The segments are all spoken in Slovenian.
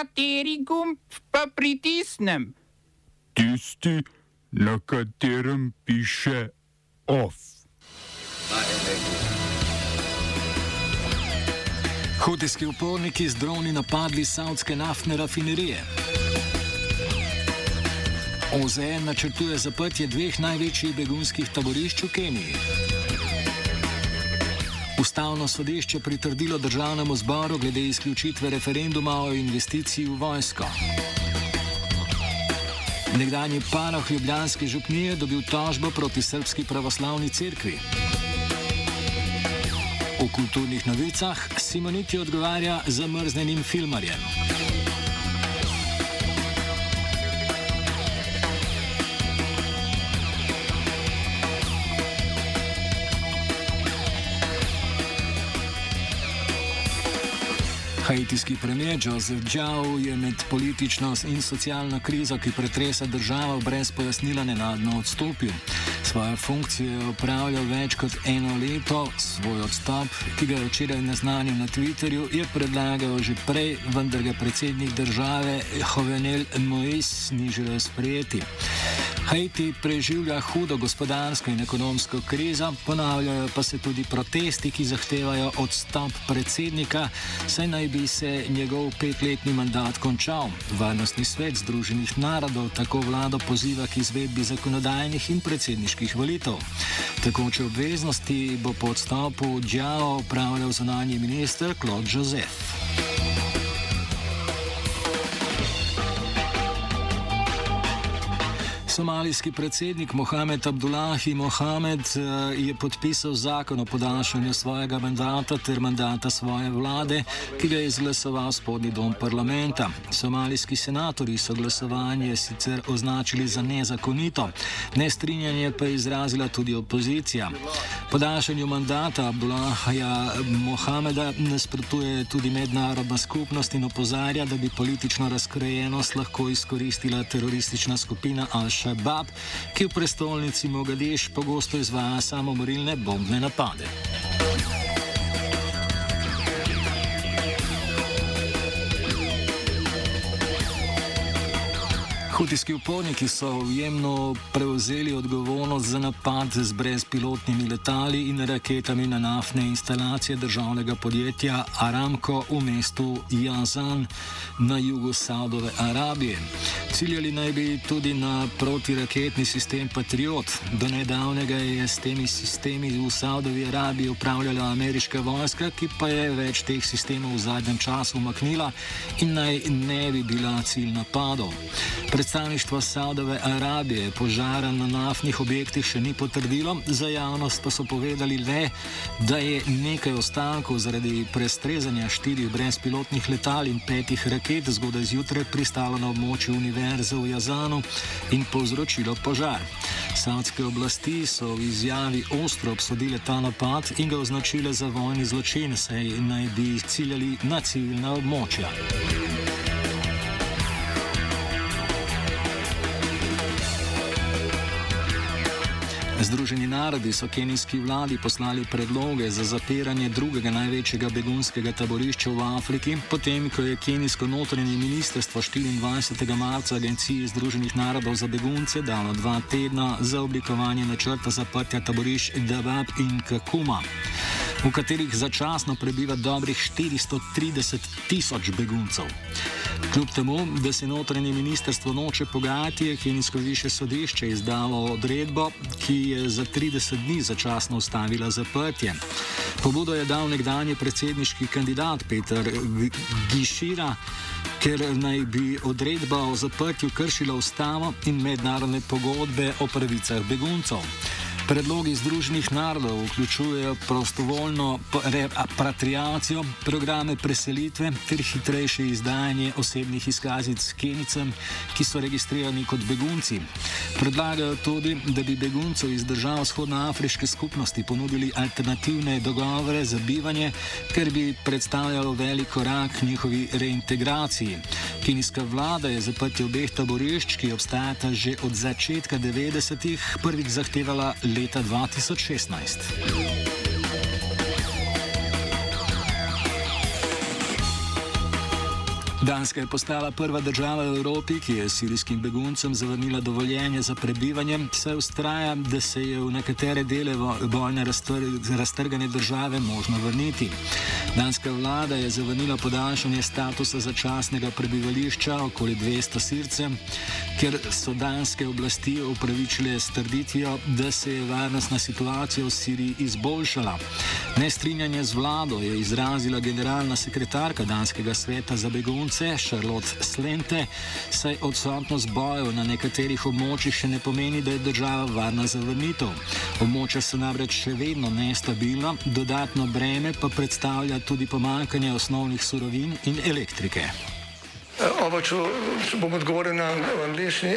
Kateri gumb pa pritisnem? Tisti, na katerem piše OF. Hutijski uporniki z droni napadli savdske naftne rafinerije. OZN načrtuje zaprtje dveh največjih begunskih taborišč v Keniji. Ustavno sodišče pritrdilo državnemu zboru glede izključitve referenduma o investiciji v vojsko. Nekdanji paroh Ljubljanske župnije dobil tožbo proti Srpski pravoslavni cerkvi. V kulturnih novicah Simoniti odgovarja zamrznenim filmarjem. Haitijski premijer Joseph Zhao je med politično in socialno krizo, ki pretresa državo, brez pojasnila nenadno odstopil. Svojo funkcijo je upravljal več kot eno leto, svoj odstop, ki ga je včeraj naznanil na Twitterju, je predlagal že prej, vendar ga predsednik države Jovenel Mois ni želel sprejeti. Haiti preživlja hudo gospodarsko in ekonomsko krizo, ponavljajo pa se tudi protesti, ki zahtevajo odstop predsednika, saj naj bi se njegov petletni mandat končal. Varnostni svet Združenih narodov tako vlado poziva k izvedbi zakonodajnih in predsedniških volitev. Takoče obveznosti bo po odstopu Djao upravljal zunanji minister Claude Joseph. Somalijski predsednik Mohamed Abdullahi Mohamed eh, je podpisal zakon o podaljšanju svojega mandata ter mandata svoje vlade, ki ga je izglasoval spodnji dom parlamenta. Somalijski senatori so glasovanje sicer označili za nezakonito, nestrinjanje pa je izrazila tudi opozicija. Podaljšanju mandata Abdullaha Mohameda nasprotuje tudi mednarodna skupnost in opozarja, da bi politično razkrojenost lahko izkoristila teroristična skupina Al-Shabaab. Al-Shabaab, ki v prestolnici Mogadeš pogosto izvaja samomorilne bombne napade. Hutijski uporniki so ujemno prevzeli odgovornost za napad z brezpilotnimi letali in raketami na naftne instalacije državnega podjetja Aramco v mestu Jazan na jugu Saudove Arabije. Ciljali naj bi tudi na protiraketni sistem Patriot. Do nedavnega je s temi sistemi v Saudovi Arabiji upravljala ameriška vojska, ki pa je več teh sistemov v zadnjem času umaknila in naj ne bi bila cilj napadov. Predstavništvo Saudove Arabije požara na naftnih objektih še ni potrdilo, za javnost pa so povedali le, da je nekaj ostankov zaradi prestrezanja štirih brezpilotnih letal in petih raket zgodaj zjutraj pristalo na območju univerze v Jazanu in povzročilo požar. Saudske oblasti so v izjavi ostro obsodile ta napad in ga označile za vojni zločin, saj naj bi ciljali na civilna območja. Združeni narodi so kenijski vladi poslali predloge za zapiranje drugega največjega begunskega taborišča v Afriki, potem ko je kenijsko notranje ministrstvo 24. marca Agenciji Združenih narodov za begunce dalo dva tedna za oblikovanje načrta zaprtja taborišč Dabab in Kakuma v katerih začasno prebiva dobrih 430 tisoč beguncev. Kljub temu, da se notranje ministrstvo noče pogajati, je Kenijsko više sodišče izdalo odredbo, ki je za 30 dni začasno ustavila zaprtje. Pobudo je dal nekdanji predsedniški kandidat Peter Gišira, ker naj bi odredba o zaprtju kršila ustavo in mednarodne pogodbe o pravicah beguncev. Predlogi Združenih narodov vključujejo prostovoljno repatriacijo, programe preselitve ter hitrejše izdajanje osebnih izkaznic s kenicem, ki so registrirani kot begunci. Predlagajo tudi, da bi beguncev iz držav vzhodnoafriške skupnosti ponudili alternativne dogovore za bivanje, ker bi predstavljalo velik korak njihovi reintegraciji. Kenijska vlada je zaprtje obeh taborišč, ki obstajata že od začetka 90-ih, prvič zahtevala leta 2016. Danska je postala prva država v Evropi, ki je sirijskim beguncem zavrnila dovoljenje za prebivanje, saj ustraja, da se je v nekatere dele vojne raztrgane države možno vrniti. Danska vlada je zavrnila podaljšanje statusa začasnega prebivališča okoli 200 sircem, ker so danske oblasti upravičile s trditvijo, da se je varnostna situacija v Siriji izboljšala. Nestrinjanje z vlado je izrazila generalna sekretarka Danskega sveta za begunce. Nemce, Charlotte Slente, saj odsotnost bojev na nekaterih območjih še ne pomeni, da je država varna za vrnitev. Območja so namreč še vedno nestabilna, dodatno breme pa predstavlja tudi pomankanje osnovnih surovin in elektrike. Oba, če, če bom odgovoril na angliški.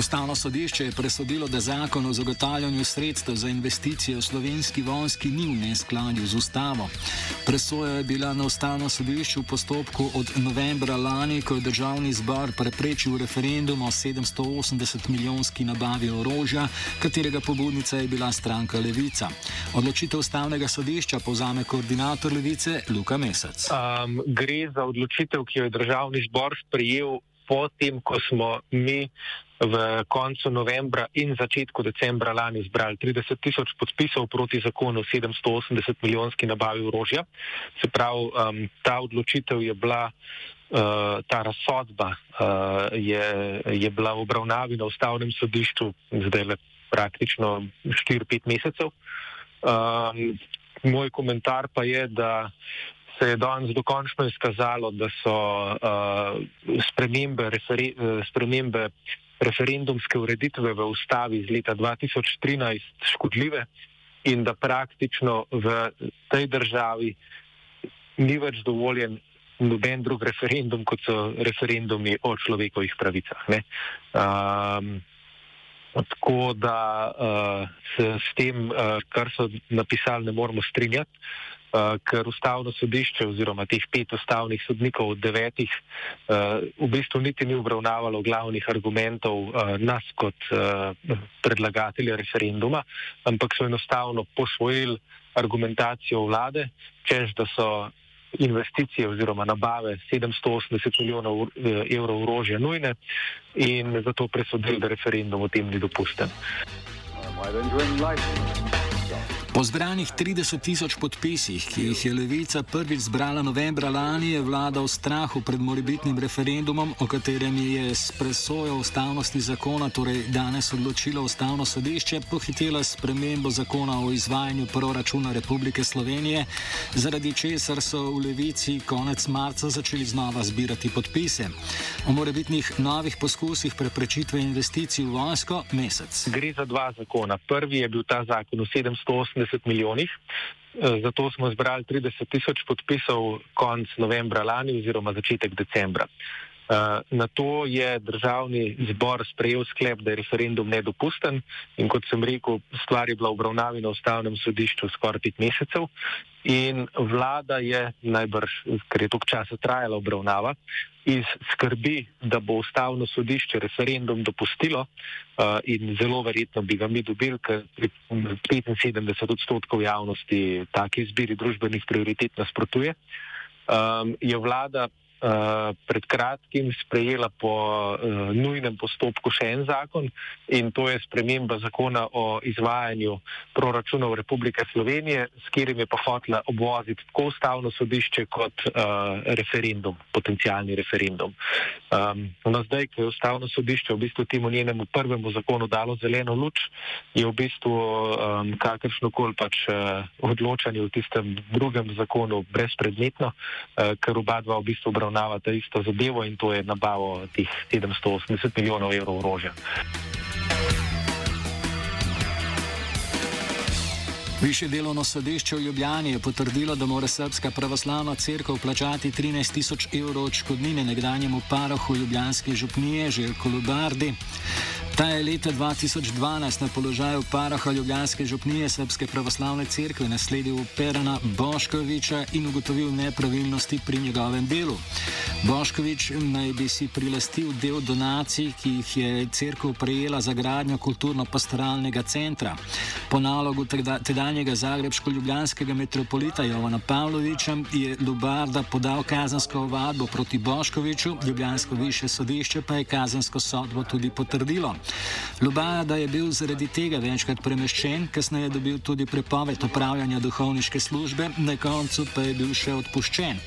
Ustavno sodišče je presodilo, da zakon o zagotavljanju sredstev za investicije v slovenski vojski ni v neskladju z ustavo. Presoja je bila na ustavno sodišče v postopku od novembra lani, ko je državni zbor preprečil referendum o 780 milijonski nabavi orožja, katerega pobudnica je bila stranka Levica. Odločitev ustavnega sodišča povzame koordinator Levice Luka Mesec. Um, gre za odločitev, ki jo je državni zbor sprejel potem, ko smo mi v koncu novembra in začetku decembra lani zbrali 30 tisoč podpisov proti zakonu 780 milijonski nabavi orožja. Se pravi, um, ta odločitev je bila, uh, ta razsodba uh, je, je bila v obravnavi na ustavnem sodišču zdaj le praktično 4-5 mesecev. Um, moj komentar pa je, da se je danes dokončno izkazalo, da so uh, spremembe, referi, uh, spremembe referendumske ureditve v ustavi iz leta 2013 škodljive in da praktično v tej državi ni več dovoljen noben drug referendum, kot so referendumi o človekovih pravicah. Um, tako da uh, se s tem, uh, kar so napisali, ne moremo strinjati. Uh, ker ustavno sodišče oziroma teh pet ustavnih sodnikov od devetih uh, v bistvu niti ni obravnavalo glavnih argumentov uh, nas kot predlagatelja referenduma, ampak so enostavno posvojili argumentacijo vlade, čež da so investicije oziroma nabave 780 milijonov evrov orožja nujne in zato presodili, da referendum o tem ni dopusten. Uh, Po zbranih 30 tisoč podpisih, ki jih je Levica prvič zbrala novembra lani, je vlada v strahu pred morebitnim referendumom, o katerem je s presojo ustavnosti zakona, torej danes odločilo ustavno sodišče, pohitela spremembo zakona o izvajanju proračuna Republike Slovenije, zaradi česar so v Levici konec marca začeli znova zbirati podpise. O morebitnih novih poskusih preprečitve investicij v vojsko mesec. Gre za dva zakona. Prvi je bil ta zakon o 780. 80 milijonih. Eh, zato smo zbrali 30 tisoč podpisov konc novembra lani oziroma začetek decembra. Eh, na to je državni zbor sprejel sklep, da je referendum nedopusten. In kot sem rekel, stvar je bila obravnavi na ustavnem sodišču skoraj pet mesecev. In vlada je najbrž, ker je tok časa trajala obravnava, iz skrbi, da bo ustavno sodišče referendum dopustilo uh, in zelo verjetno bi ga mi dobili, ker 75 odstotkov javnosti take izbiri družbenih prioritet nasprotuje, um, je vlada pred kratkim sprejela po uh, nujnem postopku še en zakon in to je sprememba zakona o izvajanju proračunov Republike Slovenije, s katerim je pa hotela obvoziti tako ustavno sodišče kot uh, referendum, potencijalni referendum. Um, no zdaj, ko je ustavno sodišče v bistvu temu njenemu prvemu zakonu dalo zeleno luč, je v bistvu um, kakršnokoli pač uh, odločanje v tistem drugem zakonu brezpredmetno, uh, ker oba dva v bistvu obravnava obravnavata isto zadevo in to je nabavo teh 780 milijonov evrov orožja. Više delovno sodišče v Ljubljani je potrdilo, da mora Srpska pravoslavna crkva plačati 13 tisoč evrov odškodnine nekdanjemu parohu Ljubljanske župnije Željko Lubardi. Ta je leta 2012 na položaju paraha Ljubljanske župnije Srpske pravoslavne cerkve nasledil Perana Boškoviča in ugotovil nepravilnosti pri njegovem delu. Boškovič naj bi si prilastil del donacij, ki jih je cerkev prejela za gradnjo kulturno-pastoralnega centra. Po nalogu tedanjega zagrebsko-ljubljanskega metropolita Jovana Pavloviča je Lubarda podal kazansko ovadbo proti Boškoviču, Ljubljansko više sodišče pa je kazansko sodbo tudi potrdilo. Lubada je bil zaradi tega večkrat premeščen, kasneje je dobil tudi prepoved opravljanja duhovniške službe, na koncu pa je bil še odpuščen.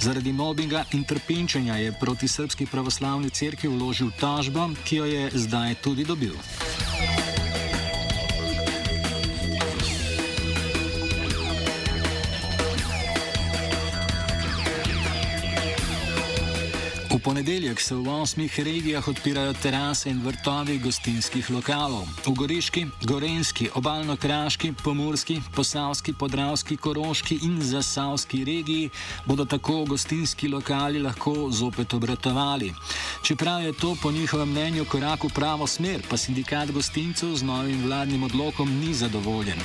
Zaradi mobbinga in trpinčenja je proti srpski pravoslavni cerkvi vložil tožbo, ki jo je zdaj tudi dobil. Ponedeljek se v osmih regijah odpirajo terase in vrtovi gostinskih lokalov. V Goriški, Gorenski, Obalno-Kraški, Pomorski, Posavski, Podravski, Koroški in Zasavski regiji bodo tako gostinski lokali lahko zopet obratovali. Čeprav je to po njihovem mnenju korak v pravo smer, pa sindikat gostincev z novim vladnim odlokom ni zadovoljen.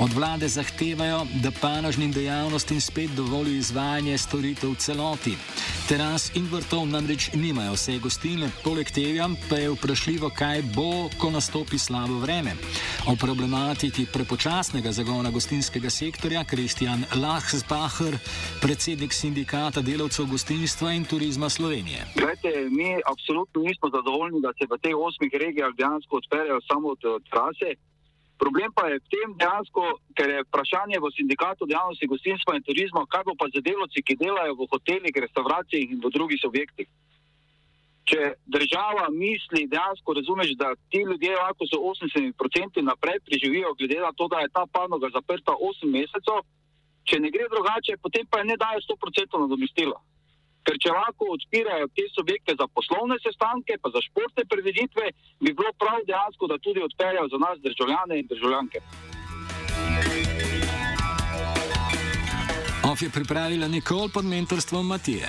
Od vlade zahtevajo, da panožnim dejavnostim spet dovoli izvajanje storitev v celoti. Teras in vrtov namreč nimajo vse gostilne, poleg tega pa je vprašljivo, kaj bo, ko nastopi slabo vreme. O problematiki prepočasnega zagona gostinskega sektorja Kristjan Lahsbacher, predsednik sindikata delavcev gostinstva in turizma Slovenije. Gledajte, mi absolutno nismo zadovoljni, da se v teh osmih regijah dejansko odperejo samo trase. Problem pa je v tem dejansko, ker je vprašanje v sindikatu dejavnosti gostinstva in turizma, kaj bo pa za delovci, ki delajo v hotelih, restauracijah in v drugih objektih. Če država misli dejansko, razumeš, da ti ljudje lahko z 80% naprej preživijo, glede na to, da je ta panoga zaprta 8 mesecev, če ne gre drugače, potem pa je ne dajo 100% nadomestila. Ker če lahko odpirajo te subjekte za poslovne sestanke, pa za športne predviditve, bi bilo prav dejansko, da tudi odpeljajo za nas državljane in državljanke. OF je pripravila Nikol pod mentorstvom Matije.